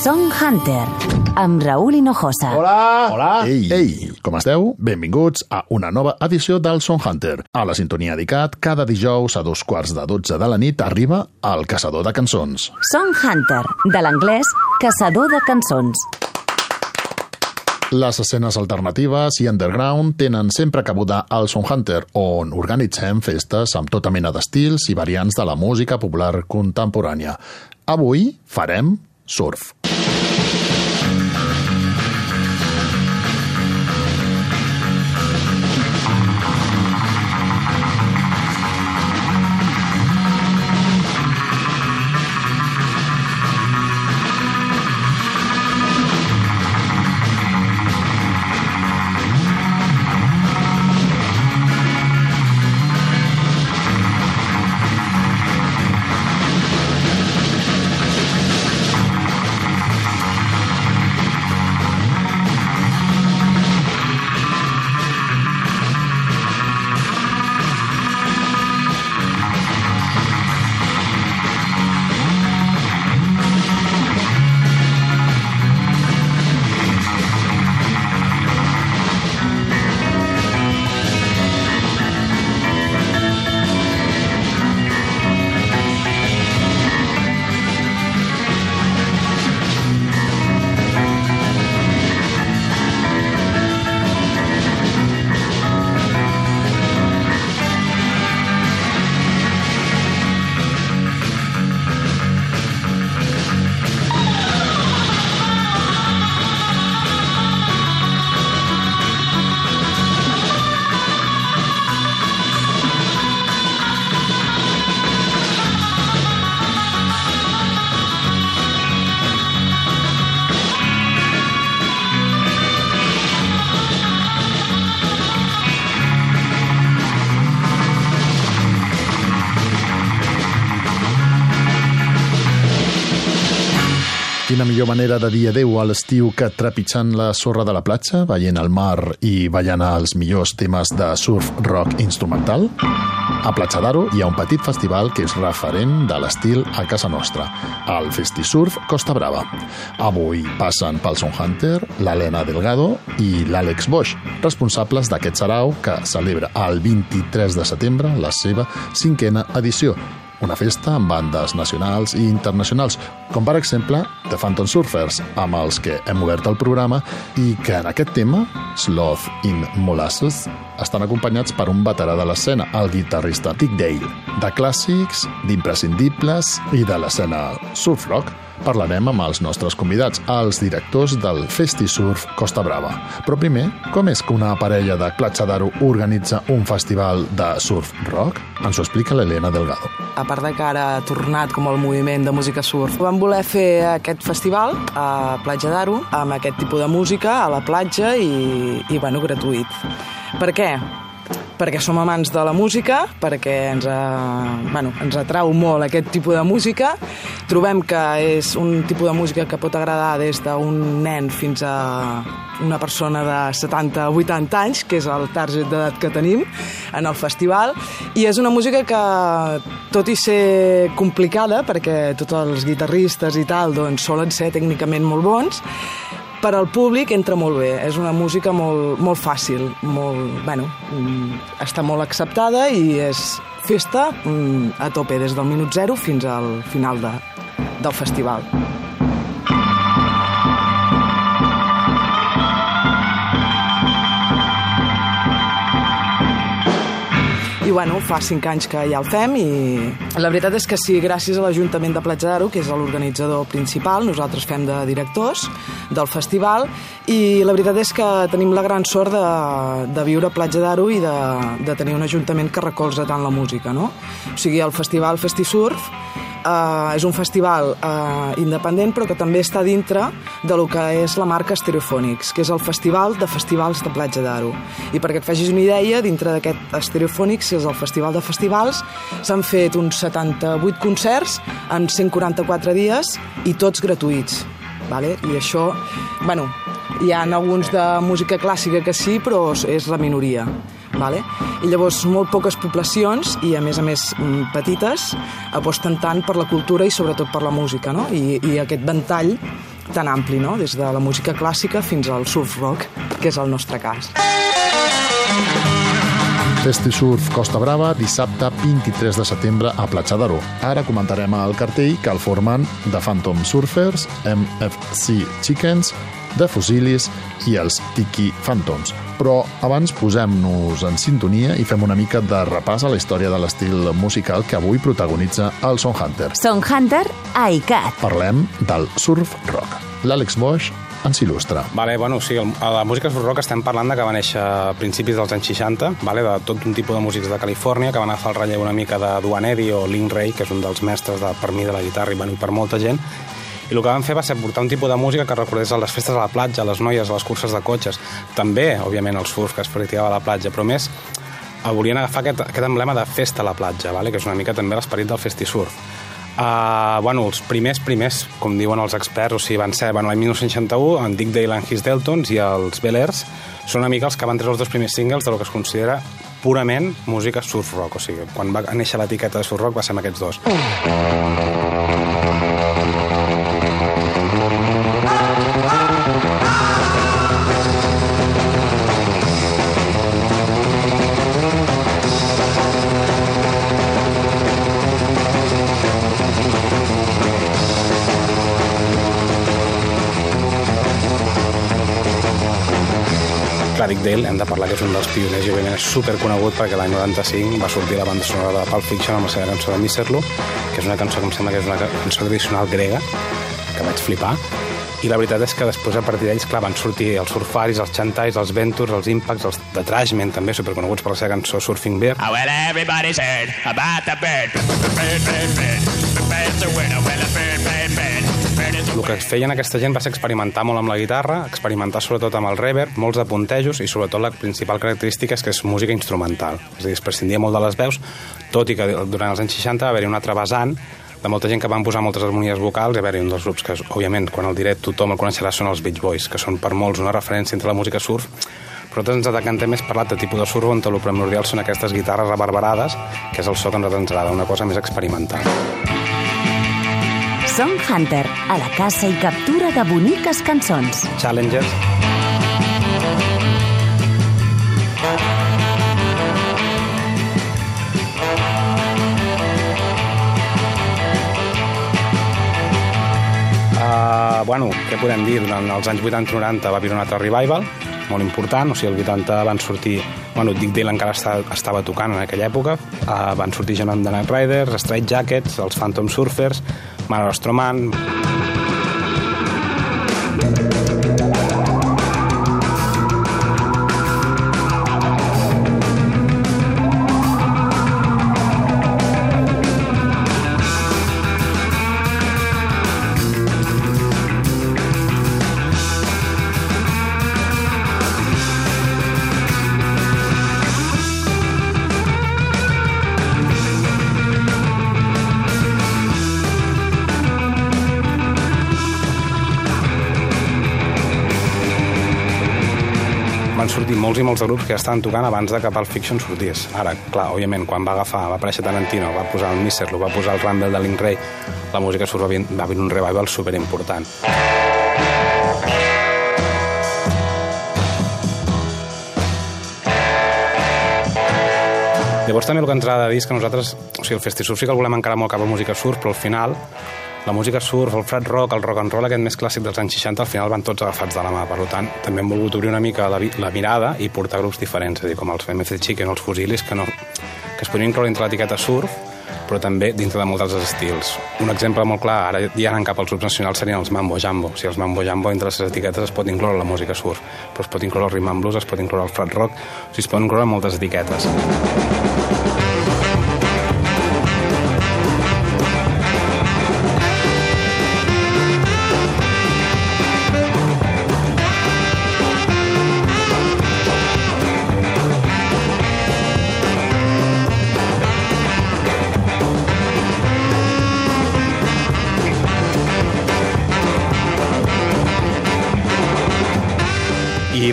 Song Hunter, amb Raúl Hinojosa. Hola! Hola! Ei, ei, com esteu? Benvinguts a una nova edició del Son Hunter. A la sintonia d'ICAT, cada dijous a dos quarts de dotze de la nit arriba el Caçador de Cançons. Song Hunter, de l'anglès Caçador de cançons. Les escenes alternatives i underground tenen sempre cabuda al Son Hunter, on organitzem festes amb tota mena d'estils i variants de la música popular contemporània. Avui farem surf. Manera de dir adeu a l'estiu que trepitjant la sorra de la platja, veient el mar i ballant els millors temes de surf rock instrumental? A Platja d'Aro hi ha un petit festival que és referent de l'estil a casa nostra, el Festisurf Costa Brava. Avui passen pel Son Hunter, l'Helena Delgado i l'Àlex Bosch, responsables d'aquest sarau que celebra el 23 de setembre la seva cinquena edició, una festa amb bandes nacionals i internacionals, com per exemple The Phantom Surfers, amb els que hem obert el programa i que en aquest tema, Sloth in Molasses, estan acompanyats per un veterà de l'escena, el guitarrista Dick Dale. De clàssics, d'imprescindibles i de l'escena surf rock, parlarem amb els nostres convidats, els directors del Festi Surf Costa Brava. Però primer, com és que una parella de Platja d'Aro organitza un festival de surf rock? Ens ho explica l'Helena Delgado. A part de que ara ha tornat com el moviment de música surf, vam voler fer aquest festival a Platja d'Aro amb aquest tipus de música a la platja i, i bueno, gratuït. Per què? Perquè som amants de la música, perquè ens, ha, bueno, ens atrau molt aquest tipus de música. Trobem que és un tipus de música que pot agradar des d'un nen fins a una persona de 70-80 anys, que és el target d'edat que tenim en el festival, i és una música que, tot i ser complicada, perquè tots els guitarristes i tal doncs, solen ser tècnicament molt bons, per al públic entra molt bé. És una música molt, molt fàcil, molt, bueno, està molt acceptada i és festa a tope des del minut zero fins al final de, del festival. I bueno, fa cinc anys que ja el fem i la veritat és que sí, gràcies a l'Ajuntament de Platja d'Aro, que és l'organitzador principal, nosaltres fem de directors del festival i la veritat és que tenim la gran sort de, de viure a Platja d'Aro i de, de tenir un ajuntament que recolza tant la música, no? O sigui, el festival Festisurf eh, és un festival eh, independent però que també està dintre de lo que és la marca Stereophonics, que és el festival de festivals de Platja d'Aro. I perquè et facis una idea, dintre d'aquest Stereophonics, que és el festival de festivals, s'han fet uns 78 concerts en 144 dies i tots gratuïts. Vale? I això, bueno, hi ha alguns de música clàssica que sí, però és la minoria. Vale? I llavors molt poques poblacions i a més a més mm, petites aposten tant per la cultura i sobretot per la música no? I, i aquest ventall tan ampli, no? des de la música clàssica fins al surf rock, que és el nostre cas. Festi Surf Costa Brava, dissabte 23 de setembre a Platja d'Aro. Ara comentarem el cartell que el formen The Phantom Surfers, MFC Chickens, The Fusilis i els Tiki Phantoms. Però abans posem-nos en sintonia i fem una mica de repàs a la història de l'estil musical que avui protagonitza el Son Hunter. Son Hunter a ICAT. Parlem del surf rock. L'Àlex Bosch ens il·lustra. Vale, bueno, sí, a la música surf rock estem parlant de que va néixer a principis dels anys 60, vale, de tot un tipus de músics de Califòrnia que van agafar el relleu una mica de Duane Eddy o Link Ray, que és un dels mestres de, per mi de la guitarra i, bueno, per molta gent, i el que van fer va ser portar un tipus de música que recordés a les festes a la platja, a les noies, a les curses de cotxes, també, òbviament, el surf que es practicava a la platja, però més volien agafar aquest, aquest emblema de festa a la platja, vale? que és una mica també l'esperit del festisurf. Uh, bueno, els primers, primers, com diuen els experts, o sigui, van ser bueno, l'any 1961, en Dick Dale and His Deltons i els Bel Airs, són una mica els que van treure els dos primers singles de lo que es considera purament música surf rock, o sigui, quan va néixer l'etiqueta de surf rock va ser amb aquests dos. Dick Dale, hem de parlar que és un dels pioners i òbviament superconegut perquè l'any 95 va sortir la banda sonora de Pulp Fiction amb la seva cançó de Misserlo, que és una cançó que em sembla que és una cançó tradicional grega, que vaig flipar, i la veritat és que després a partir d'ells, van sortir els surfaris, els chantais, els ventures, els impacts, els de Trashman també, superconeguts per la seva cançó Surfing Bear. Oh, well, everybody's heard about the bird. Bird, bird, bird. The bird's a winner. Well, a bird, bird, bird. El que feien aquesta gent va ser experimentar molt amb la guitarra, experimentar sobretot amb el reverb, molts de puntejos i sobretot la principal característica és que és música instrumental. És a dir, es prescindia molt de les veus, tot i que durant els anys 60 va haver-hi un altre vessant de molta gent que van posar moltes harmonies vocals i a veure, un dels grups que, òbviament, quan el diré tothom el coneixerà són els Beach Boys, que són per molts una referència entre la música surf, però nosaltres ens decantem més parlat de tipus de surf on el primordial són aquestes guitarres reverberades, que és el so que ens agrada, una cosa més experimental. Song Hunter, a la caça i captura de boniques cançons. Challengers. Uh, bueno, què podem dir? Durant els anys 80-90 va haver un altre revival, molt important, o sigui, el 80 van sortir... Bueno, Dick Dale encara estava, estava tocant en aquella època, uh, van sortir amb The Night Riders, Straight Jackets, els Phantom Surfers, Manuel Stroman, sortir molts i molts de grups que estaven tocant abans de que Pulp Fiction sortís. Ara, clar, òbviament, quan va agafar, va aparèixer Tarantino, va posar el Misser, va posar el Rumble de Link Ray, la música surt va, haver un revival superimportant. Llavors també el que ens agrada dir és que nosaltres, o sigui, el Festisurf sí que el volem encara molt cap a música surf, però al final la música surf, el frat rock, el rock and roll, aquest més clàssic dels anys 60, al final van tots agafats de la mà. Per tant, també hem volgut obrir una mica la, la mirada i portar grups diferents, és dir, com els MC Chicken els Fusilis, que, no, que es podrien incloure entre l'etiqueta surf, però també dintre de molts altres estils. Un exemple molt clar, ara ja anant cap als grups nacionals serien els Mambo Jambo. O sigui, els Mambo Jambo, entre les etiquetes es pot incloure la música surf, però es pot incloure el rhythm blues, es pot incloure el frat rock, o sigui, es poden incloure moltes etiquetes.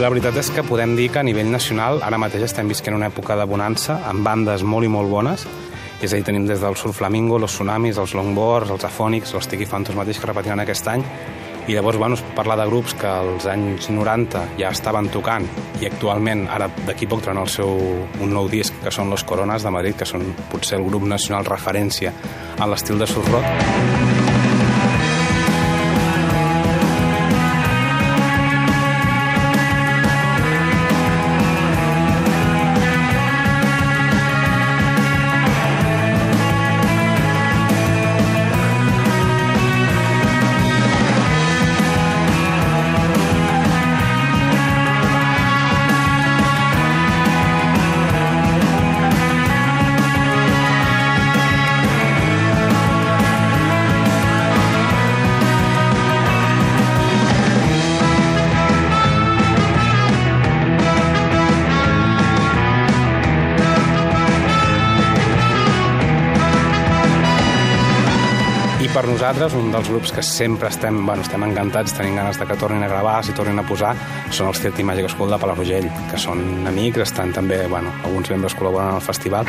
La veritat és que podem dir que a nivell nacional ara mateix estem visquent una època de bonança amb bandes molt i molt bones és a dir, tenim des del Surf Flamingo, los Tsunamis, els Longboards, els Afònics, els Tiki Phantoms mateix que repetiran aquest any I llavors, bueno, es parla de grups que als anys 90 ja estaven tocant i actualment, ara d'aquí poc tenen el seu un nou disc, que són Los Coronas de Madrid, que són potser el grup nacional referència en l'estil de surf rock. Nosaltres, un dels grups que sempre estem, bueno, estem encantats, tenim ganes de que tornin a gravar, si tornin a posar, són els Tirti Màgic School de Palafrugell, que són amics, estan també, bueno, alguns membres col·laboren al festival.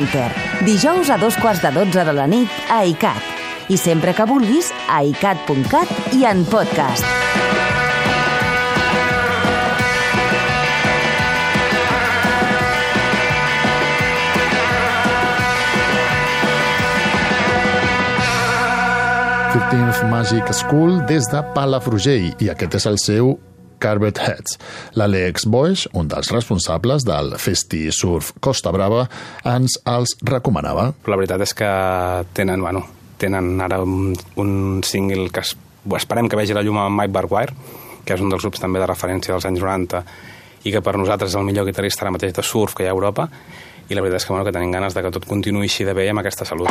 Hunter, dijous a dos quarts de dotze de la nit a ICAT. I sempre que vulguis, a icat.cat i en podcast. Fifteenth Magic School des de Palafrugell i aquest és el seu Carpet Heads. L'Àlex Boix, un dels responsables del Festi Surf Costa Brava, ens els recomanava. La veritat és que tenen, bueno, tenen ara un, un single que es, esperem que vegi la llum amb Mike Barguire, que és un dels grups també de referència dels anys 90 i que per nosaltres és el millor guitarrista ara mateix de surf que hi ha a Europa i la veritat és que, bueno, que tenim ganes de que tot continuï així de bé amb aquesta salut.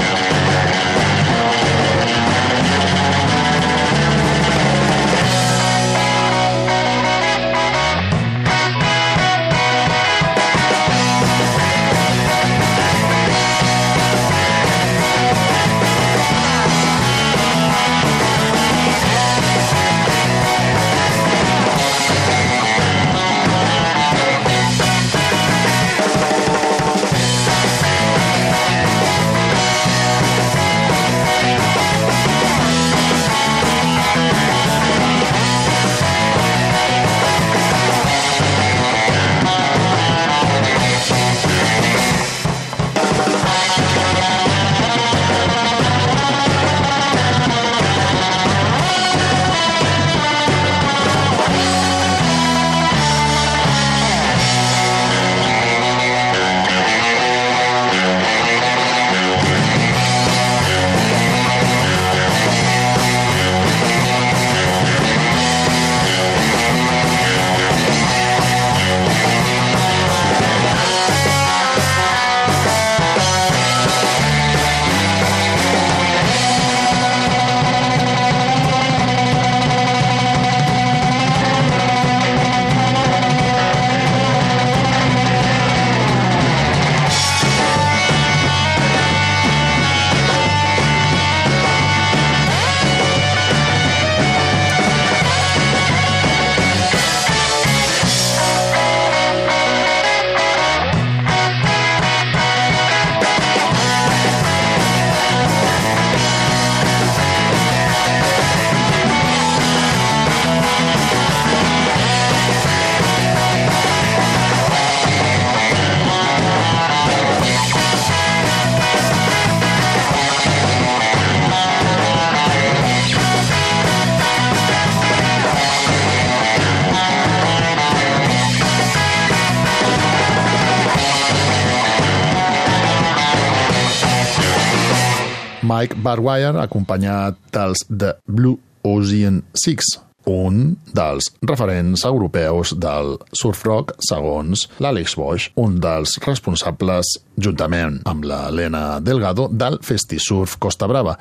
Mike Barwire, acompanyat dels The Blue Ocean Six, un dels referents europeus del surf rock, segons l'Àlex Bosch, un dels responsables, juntament amb la Lena Delgado, del Festisurf Costa Brava,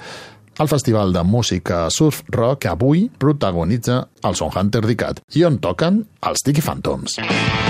el festival de música surf rock que avui protagonitza el Son Hunter d'ICAT i on toquen els Tiki Phantoms. El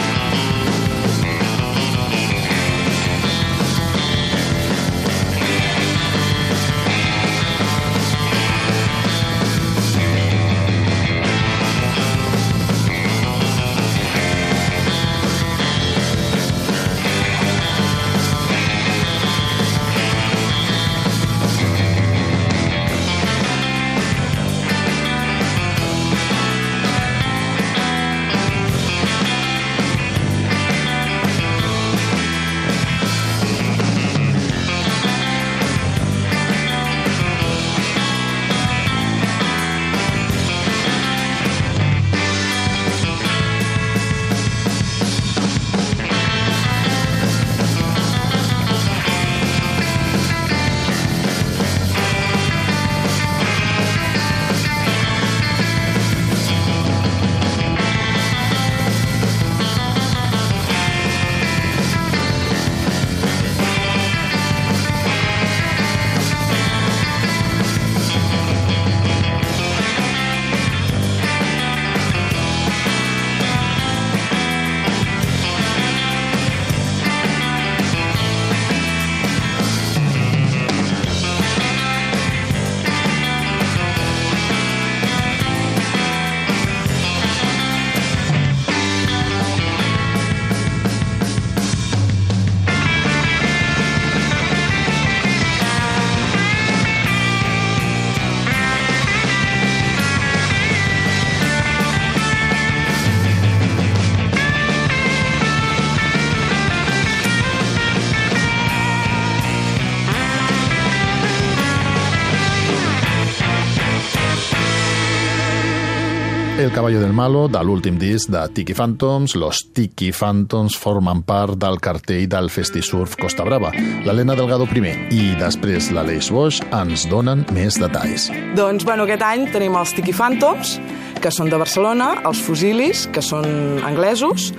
caballo del malo, de l'últim disc de Tiki Phantoms. Los Tiki Phantoms formen part del cartell del Festisurf Costa Brava. L'Helena Delgado primer i després l'Aleix Bosch ens donen més detalls. Doncs, bueno, aquest any tenim els Tiki Phantoms, que són de Barcelona, els Fusilis, que són anglesos,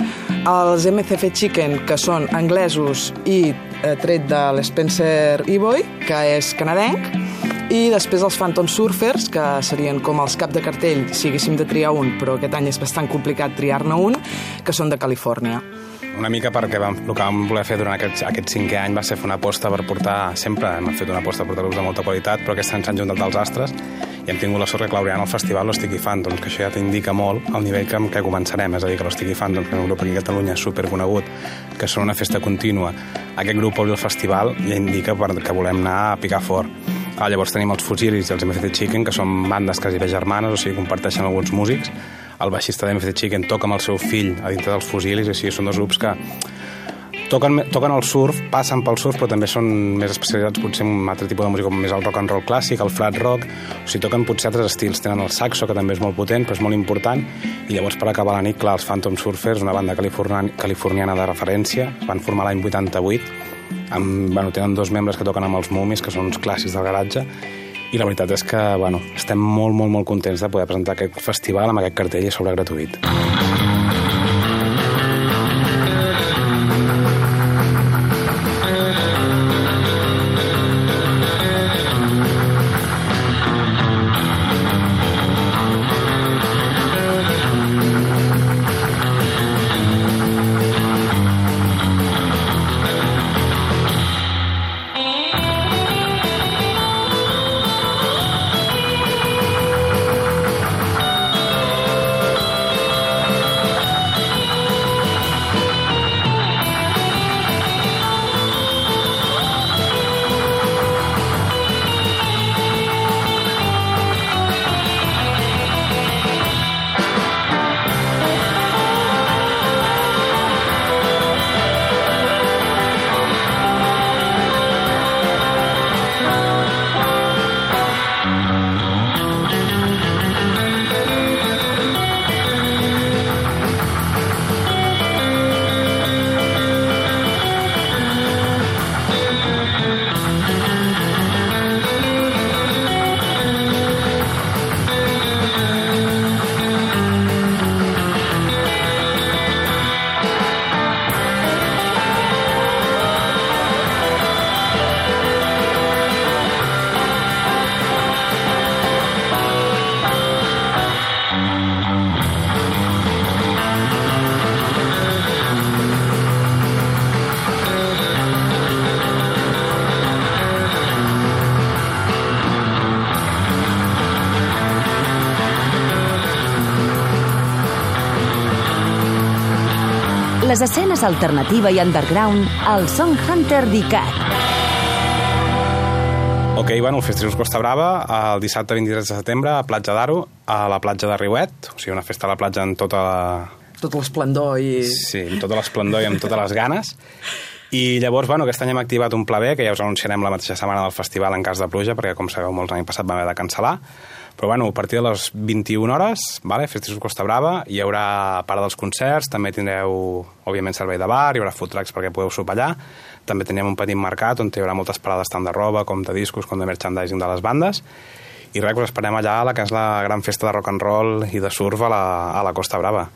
els MCF Chicken, que són anglesos i eh, tret de l'Spencer E-Boy, que és canadenc, i després els Phantom Surfers, que serien com els cap de cartell si haguéssim de triar un, però aquest any és bastant complicat triar-ne un, que són de Califòrnia. Una mica perquè vam, el que vam voler fer durant aquest, aquest cinquè any va ser fer una aposta per portar, sempre hem fet una aposta per portar grups de molta qualitat, però aquest any s'han juntat els astres i hem tingut la sort que clauriran al festival los Tiki Phantoms, que això ja t'indica molt el nivell que, que començarem, és a dir, que los Tiki Phantoms, que és un grup aquí a Catalunya superconegut, que són una festa contínua, aquest grup obri el festival ja indica que volem anar a picar fort Ah, llavors tenim els Fusilis i els MFT Chicken, que són bandes quasi germanes, o sigui, comparteixen alguns músics. El baixista de MFT Chicken toca amb el seu fill a dintre dels Fusilis, o sigui, són dos grups que toquen, toquen el surf, passen pel surf, però també són més especialitzats potser en un altre tipus de música, com més el rock and roll clàssic, el flat rock, o sigui, toquen potser altres estils. Tenen el saxo, que també és molt potent, però és molt important, i llavors per acabar la nit, clar, els Phantom Surfers, una banda californiana de referència, van formar l'any 88, amb, bueno, tenen dos membres que toquen amb els Mumis, que són uns clàssics del garatge, i la veritat és que bueno, estem molt, molt, molt contents de poder presentar aquest festival amb aquest cartell i sobre gratuït. Les escenes alternativa i underground al Song Hunter d'ICAT. Ok, bueno, el Festival Costa Brava, el dissabte 23 de setembre, a Platja d'Aro, a la platja de Riuet, o sigui, una festa a la platja en tota la... Tot l'esplendor i... Sí, amb tota l'esplendor i amb totes les ganes. I llavors, bueno, aquest any hem activat un pla B, que ja us anunciarem la mateixa setmana del festival en cas de pluja, perquè, com sabeu, molts l'any passat vam haver de cancel·lar. Però, bueno, a partir de les 21 hores, vale, Festival Costa Brava, hi haurà part dels concerts, també tindreu, òbviament, servei de bar, hi haurà food trucks perquè podeu sopar allà, també tenim un petit mercat on hi haurà moltes parades tant de roba com de discos com de merchandising de les bandes, i res, us esperem allà a la que és la gran festa de rock and roll i de surf a la, a la Costa Brava.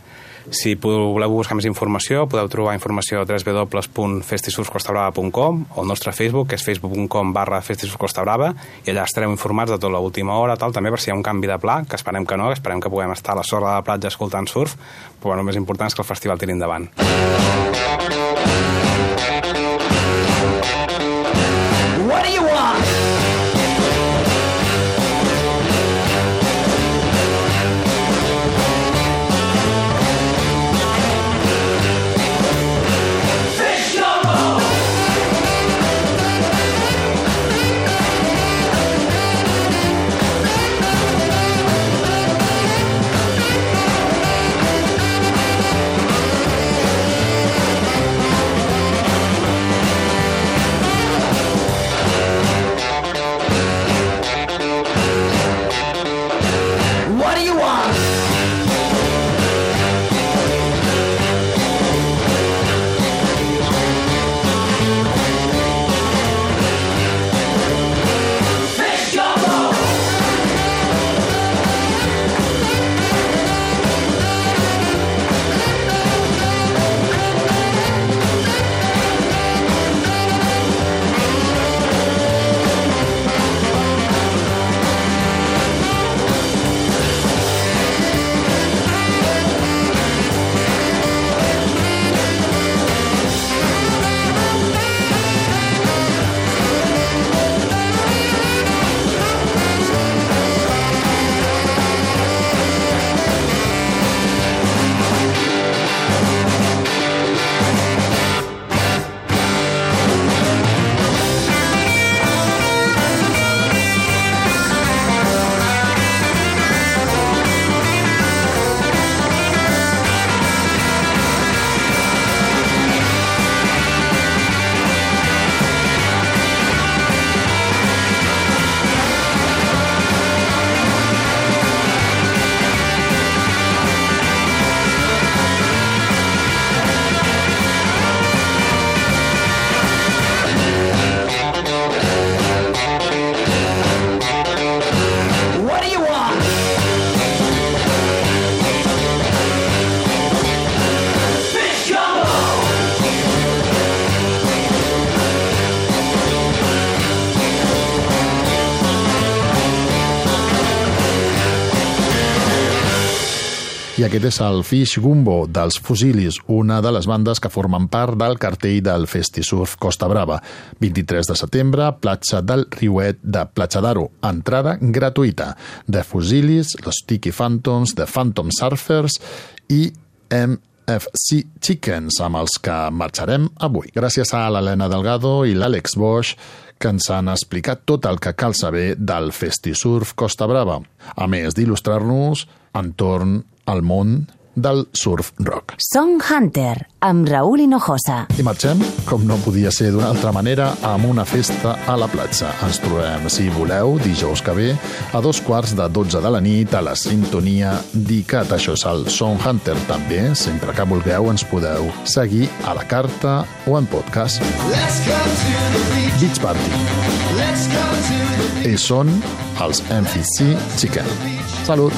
Si voleu buscar més informació, podeu trobar informació a www.festisurfcostabrava.com o al nostre Facebook, que és facebook.com barra festisurfcostabrava, i allà estareu informats de tota l'última hora, tal, també per si hi ha un canvi de pla, que esperem que no, que esperem que puguem estar a la sorra de la platja escoltant surf, però bueno, el més important és que el festival tiri endavant. What aquest és el Fish Gumbo dels Fusilis, una de les bandes que formen part del cartell del Festisurf Costa Brava. 23 de setembre, platja del Riuet de Platja d'Aro. Entrada gratuïta. The Fusilis, los Tiki Phantoms, The Phantom Surfers i MFC Chickens, amb els que marxarem avui. Gràcies a l'Helena Delgado i l'Àlex Bosch, que ens han explicat tot el que cal saber del Festisurf Costa Brava, a més d'il·lustrar-nos entorn al món del surf rock. Song Hunter, amb Raúl Hinojosa. I marxem, com no podia ser d'una altra manera, amb una festa a la platja. Ens trobem, si voleu, dijous que ve, a dos quarts de 12 de la nit, a la sintonia d'ICAT. Això és el Song Hunter també. Sempre que vulgueu ens podeu seguir a la carta o en podcast. Let's go to the beach. Beach Party. Let's go to the beach. I són els MFC Chicken. Salut!